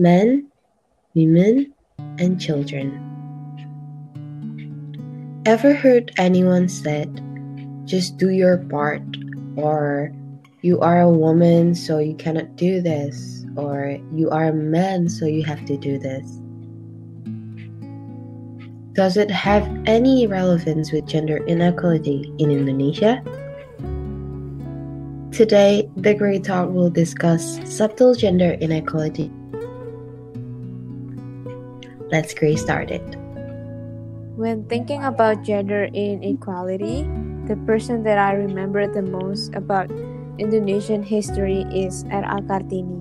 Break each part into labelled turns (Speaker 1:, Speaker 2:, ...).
Speaker 1: men, women, and children. Ever heard anyone said, just do your part, or you are a woman, so you cannot do this, or you are a man, so you have to do this? Does it have any relevance with gender inequality in Indonesia? Today, the Great Talk will discuss subtle gender inequality. Let's get started.
Speaker 2: When thinking about gender inequality, the person that I remember the most about Indonesian history is R.A. Kartini.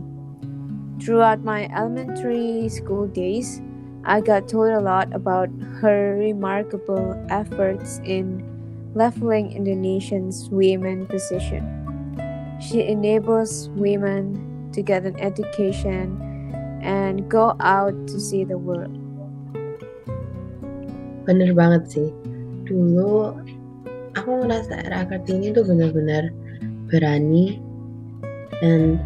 Speaker 2: Throughout my elementary school days, I got told a lot about her remarkable efforts in leveling Indonesians' women position. She enables women to get an education and go out to see the world.
Speaker 1: Bener banget sih. Dulu aku ngerasa era Kartini tuh benar-benar berani dan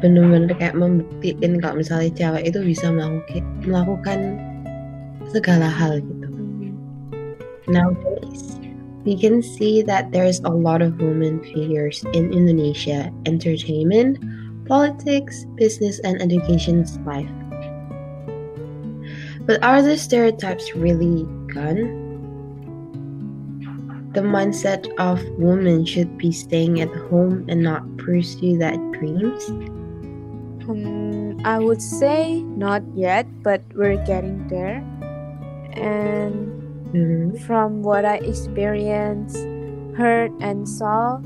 Speaker 1: benar-benar kayak membuktikan kalau misalnya cewek itu bisa melakukan melakukan segala hal gitu. Nowadays, we can see that there's a lot of women figures in Indonesia entertainment, politics, business, and education life. But are the stereotypes really gone? The mindset of women should be staying at home and not pursue that dreams?
Speaker 2: Um, I would say not yet, but we're getting there. And
Speaker 1: Mhm.
Speaker 2: from what I experienced, heard, and saw,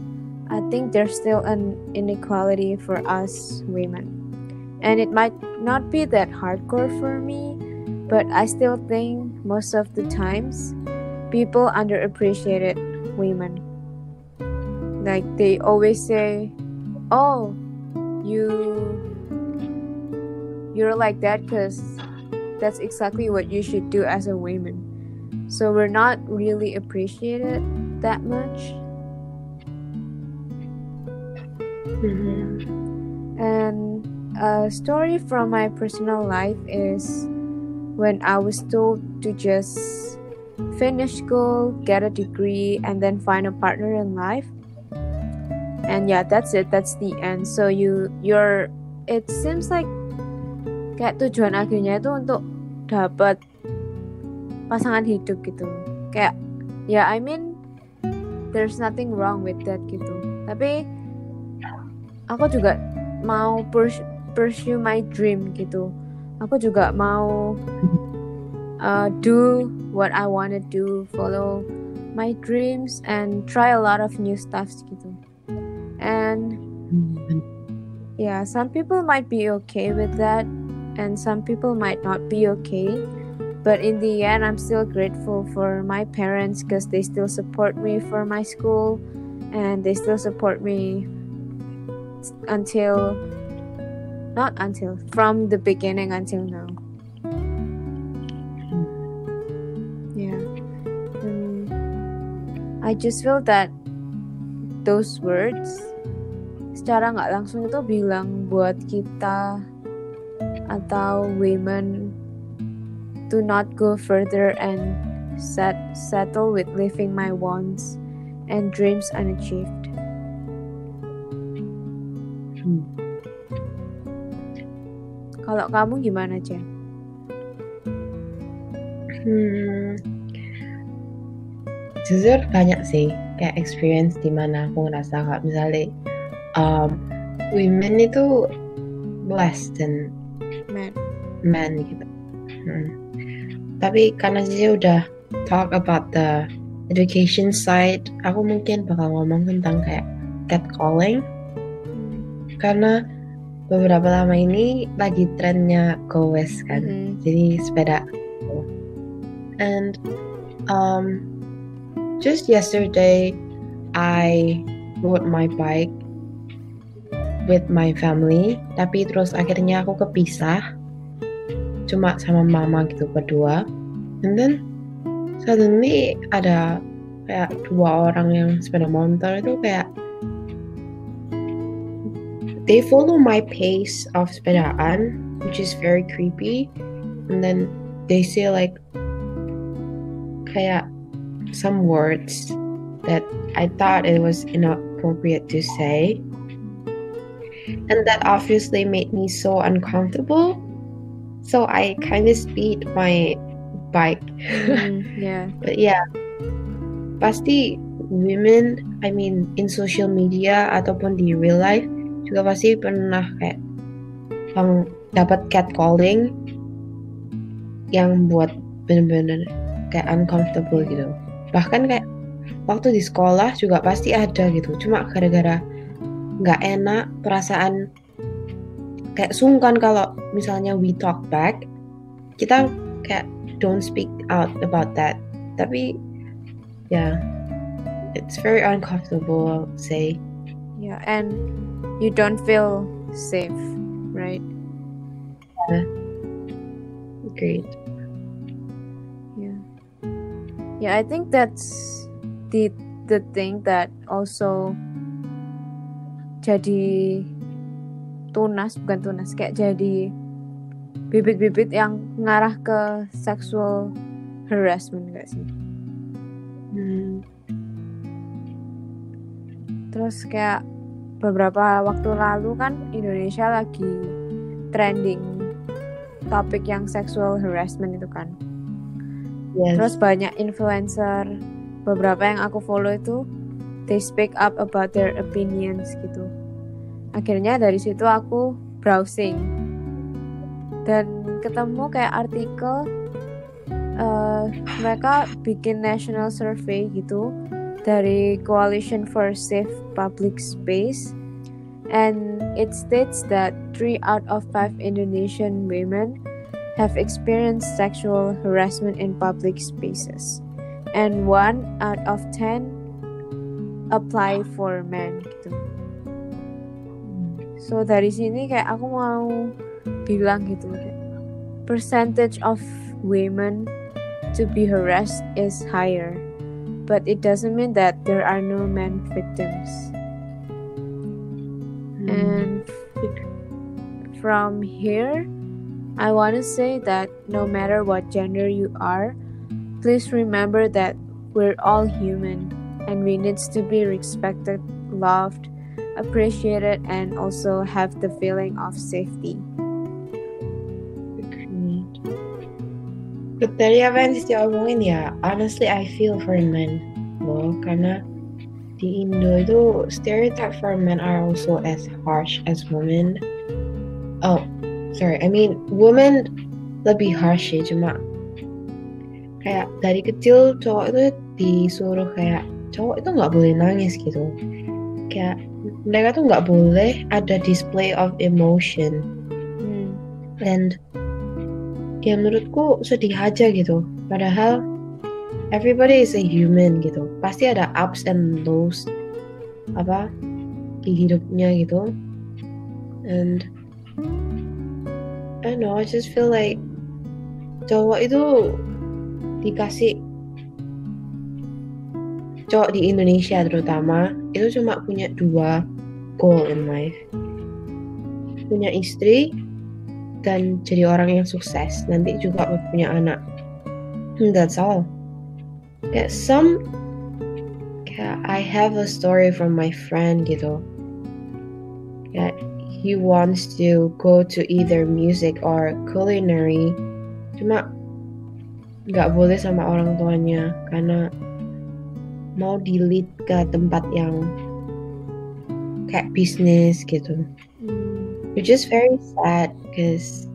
Speaker 2: I think there's still an inequality for us women. And it might not be that hardcore for me, but I still think most of the times people underappreciated women. Like they always say, "Oh, you you're like that because that's exactly what you should do as a woman." So we're not really appreciated that much.
Speaker 1: Mhm.
Speaker 2: And a story from my personal life is when I was told to just finish school, get a degree, and then find a partner in life. And yeah, that's it. That's the end. So you you're it seems like kayak tujuan akhirnya itu untuk dapat pasangan hidup gitu. Kayak ya yeah, I mean there's nothing wrong with that gitu. Tapi aku juga mau purs- pursue my dream gitu. Aku juga mau uh, do what I wanna do, follow my dreams, and try a lot of new stuffs gitu. And yeah, some people might be okay with that, and some people might not be okay. But in the end, I'm still grateful for my parents because they still support me for my school, and they still support me until not until from the beginning until now. Yeah. Mm, I just feel that those words secara nggak langsung itu bilang buat kita atau women to not go further and set settle with living my wants and dreams unachieved.
Speaker 1: Hmm.
Speaker 2: Kalau kamu gimana, Jen?
Speaker 1: Hmm. Jujur banyak sih kayak experience di mana aku ngerasa kalau misalnya um, women itu less than
Speaker 2: Man.
Speaker 1: men gitu. Hmm. Tapi karena dia udah talk about the education side, aku mungkin bakal ngomong tentang kayak catcalling karena beberapa lama ini lagi trennya go west kan.
Speaker 2: Mhm.
Speaker 1: Jadi sepeda. And um, just yesterday, I rode my bike with my family. Tapi terus akhirnya aku kepisah, cuma sama mama gitu berdua. And then suddenly ada kayak dua orang yang sepeda motor itu kayak they follow my pace of sepedaan which is very creepy. And then they say like kayak some words that I thought it was inappropriate to say. And that obviously made me so uncomfortable. So I kind of speed my bike.
Speaker 2: Mm, yeah.
Speaker 1: but yeah. Pasti women I mean in social media ataupun di real life juga pasti pernah kayak yang dapat catcalling yang buat bener-bener kayak uncomfortable gitu. Bahkan kayak waktu di sekolah juga pasti ada gitu. Cuma gara-gara nggak enak perasaan kayak sungkan kalau misalnya we talk back kita kayak don't speak out about that. Tapi ya it's very uncomfortable say
Speaker 2: Yeah, and you don't feel safe, right?
Speaker 1: great
Speaker 2: Yeah. Yeah, I think that's the the thing that also jadi tunas bukan tunas kayak jadi bibit-bibit yang ngarah ke sexual harassment gak sih?
Speaker 1: hmm.
Speaker 2: Terus kayak beberapa waktu lalu kan Indonesia lagi trending topik yang sexual harassment itu kan.
Speaker 1: yes
Speaker 2: Terus banyak influencer beberapa yang aku follow itu they speak up about their opinions gitu. Akhirnya dari situ aku browsing dan ketemu kayak artikel eh, mereka bikin national survey gitu dari Coalition for Safe Public Space. And it states that 3 out of 5 Indonesian women have experienced sexual harassment in public spaces. And 1 out of 10 apply for men gitu. So dari sini kayak aku mau bilang gitu percentage of women to be harassed is higher but it doesn't mean that there are no men victims
Speaker 1: Hmm.
Speaker 2: and from here I want to say that no matter what gender you are please remember that we're all human and we needs to be respected loved appreciated and also have the feeling of safety
Speaker 1: But dari apa yang Siti omongin ya, honestly I feel for men loh, karena di Indo itu stereotype for men are also as harsh as women. Oh, sorry, I mean women lebih harsh ya, cuma kayak dari kecil cowok itu disuruh kayak cowok itu nggak boleh nangis gitu. Kayak mereka tuh nggak boleh ada display of emotion.
Speaker 2: Hmm.
Speaker 1: and ya menurutku sedih aja gitu. Padahal everybody is a human gitu. Pasti ada ups and lows apa di hidupnya gitu. And I don't know I just feel like cowok itu dikasih cowok di Indonesia terutama itu cuma punya dua goal in life. Punya istri dan jadi orang yang sukses nanti juga punya anak. And that's all. Kayak some kayak I have a story from my friend gitu. Kayak he wants to go to either music or culinary. Cuma nggak boleh sama orang tuanya karena mau di lead ke tempat yang kayak bisnis gitu.
Speaker 2: Hmm.
Speaker 1: which is very sad because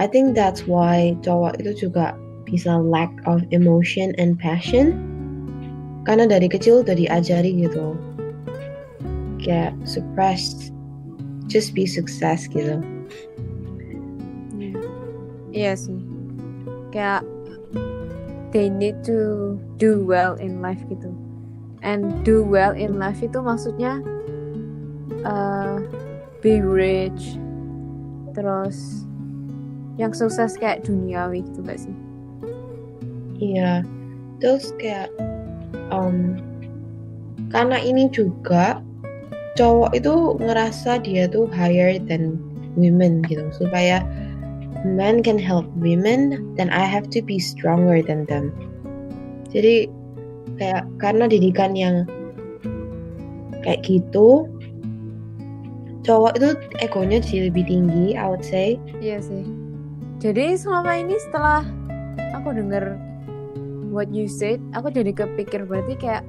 Speaker 1: I think that's why cowok itu juga bisa lack of emotion and passion karena dari kecil udah diajari gitu kayak suppressed just be success gitu
Speaker 2: Iya. Iya sih. Kayak they need to do well in life gitu. And do well in life itu maksudnya uh, be rich, terus yang sukses kayak duniawi gitu gak sih?
Speaker 1: iya. Terus kayak um, karena ini juga cowok itu ngerasa dia tuh higher than women gitu. Supaya men can help women then I have to be stronger than them. Jadi kayak karena didikan yang kayak gitu cowok itu egonya sih lebih tinggi I would say
Speaker 2: Iya sih. Jadi selama ini setelah aku denger what you said, aku jadi kepikir berarti kayak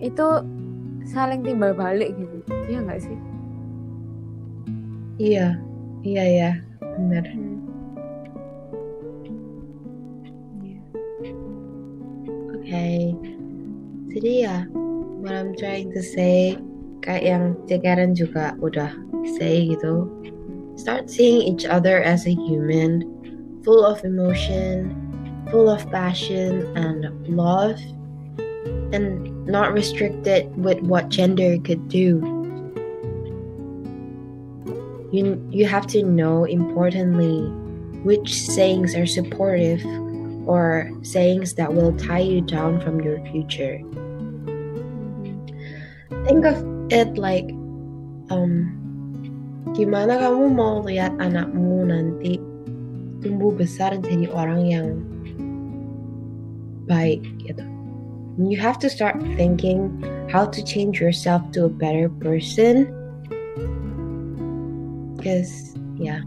Speaker 2: itu saling timbal balik gitu. Iya nggak sih?
Speaker 1: iya iya ya benar
Speaker 2: Hmm. Iya.
Speaker 1: okay jadi ya what I'm trying to say kayak yang Karen juga udah say gitu. Start seeing each other as a human full of emotion full of passion and love and not restricted with what gender could do. You you have to know importantly which sayings are supportive or sayings that will tie you down from your future. Think of it like um gimana kamu mau lihat anakmu nanti tumbuh besar jadi orang yang baik gitu you have to start thinking how to change yourself to a better person because yeah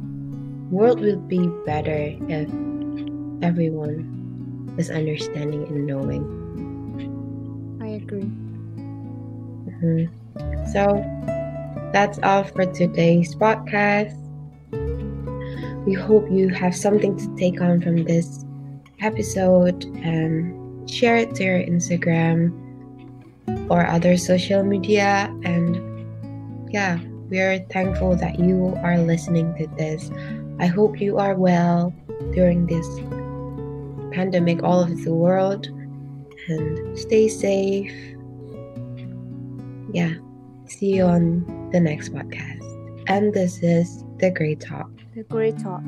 Speaker 1: world will be better if everyone is understanding and knowing
Speaker 2: I agree.
Speaker 1: Mhm. So that's all for today's podcast. We hope you have something to take on from this episode and share it to your Instagram or other social media. And yeah, we are thankful that you are listening to this. I hope you are well during this pandemic all over the world and stay safe. Yeah. See you on the next podcast. And this is The Great Talk.
Speaker 2: The great talk.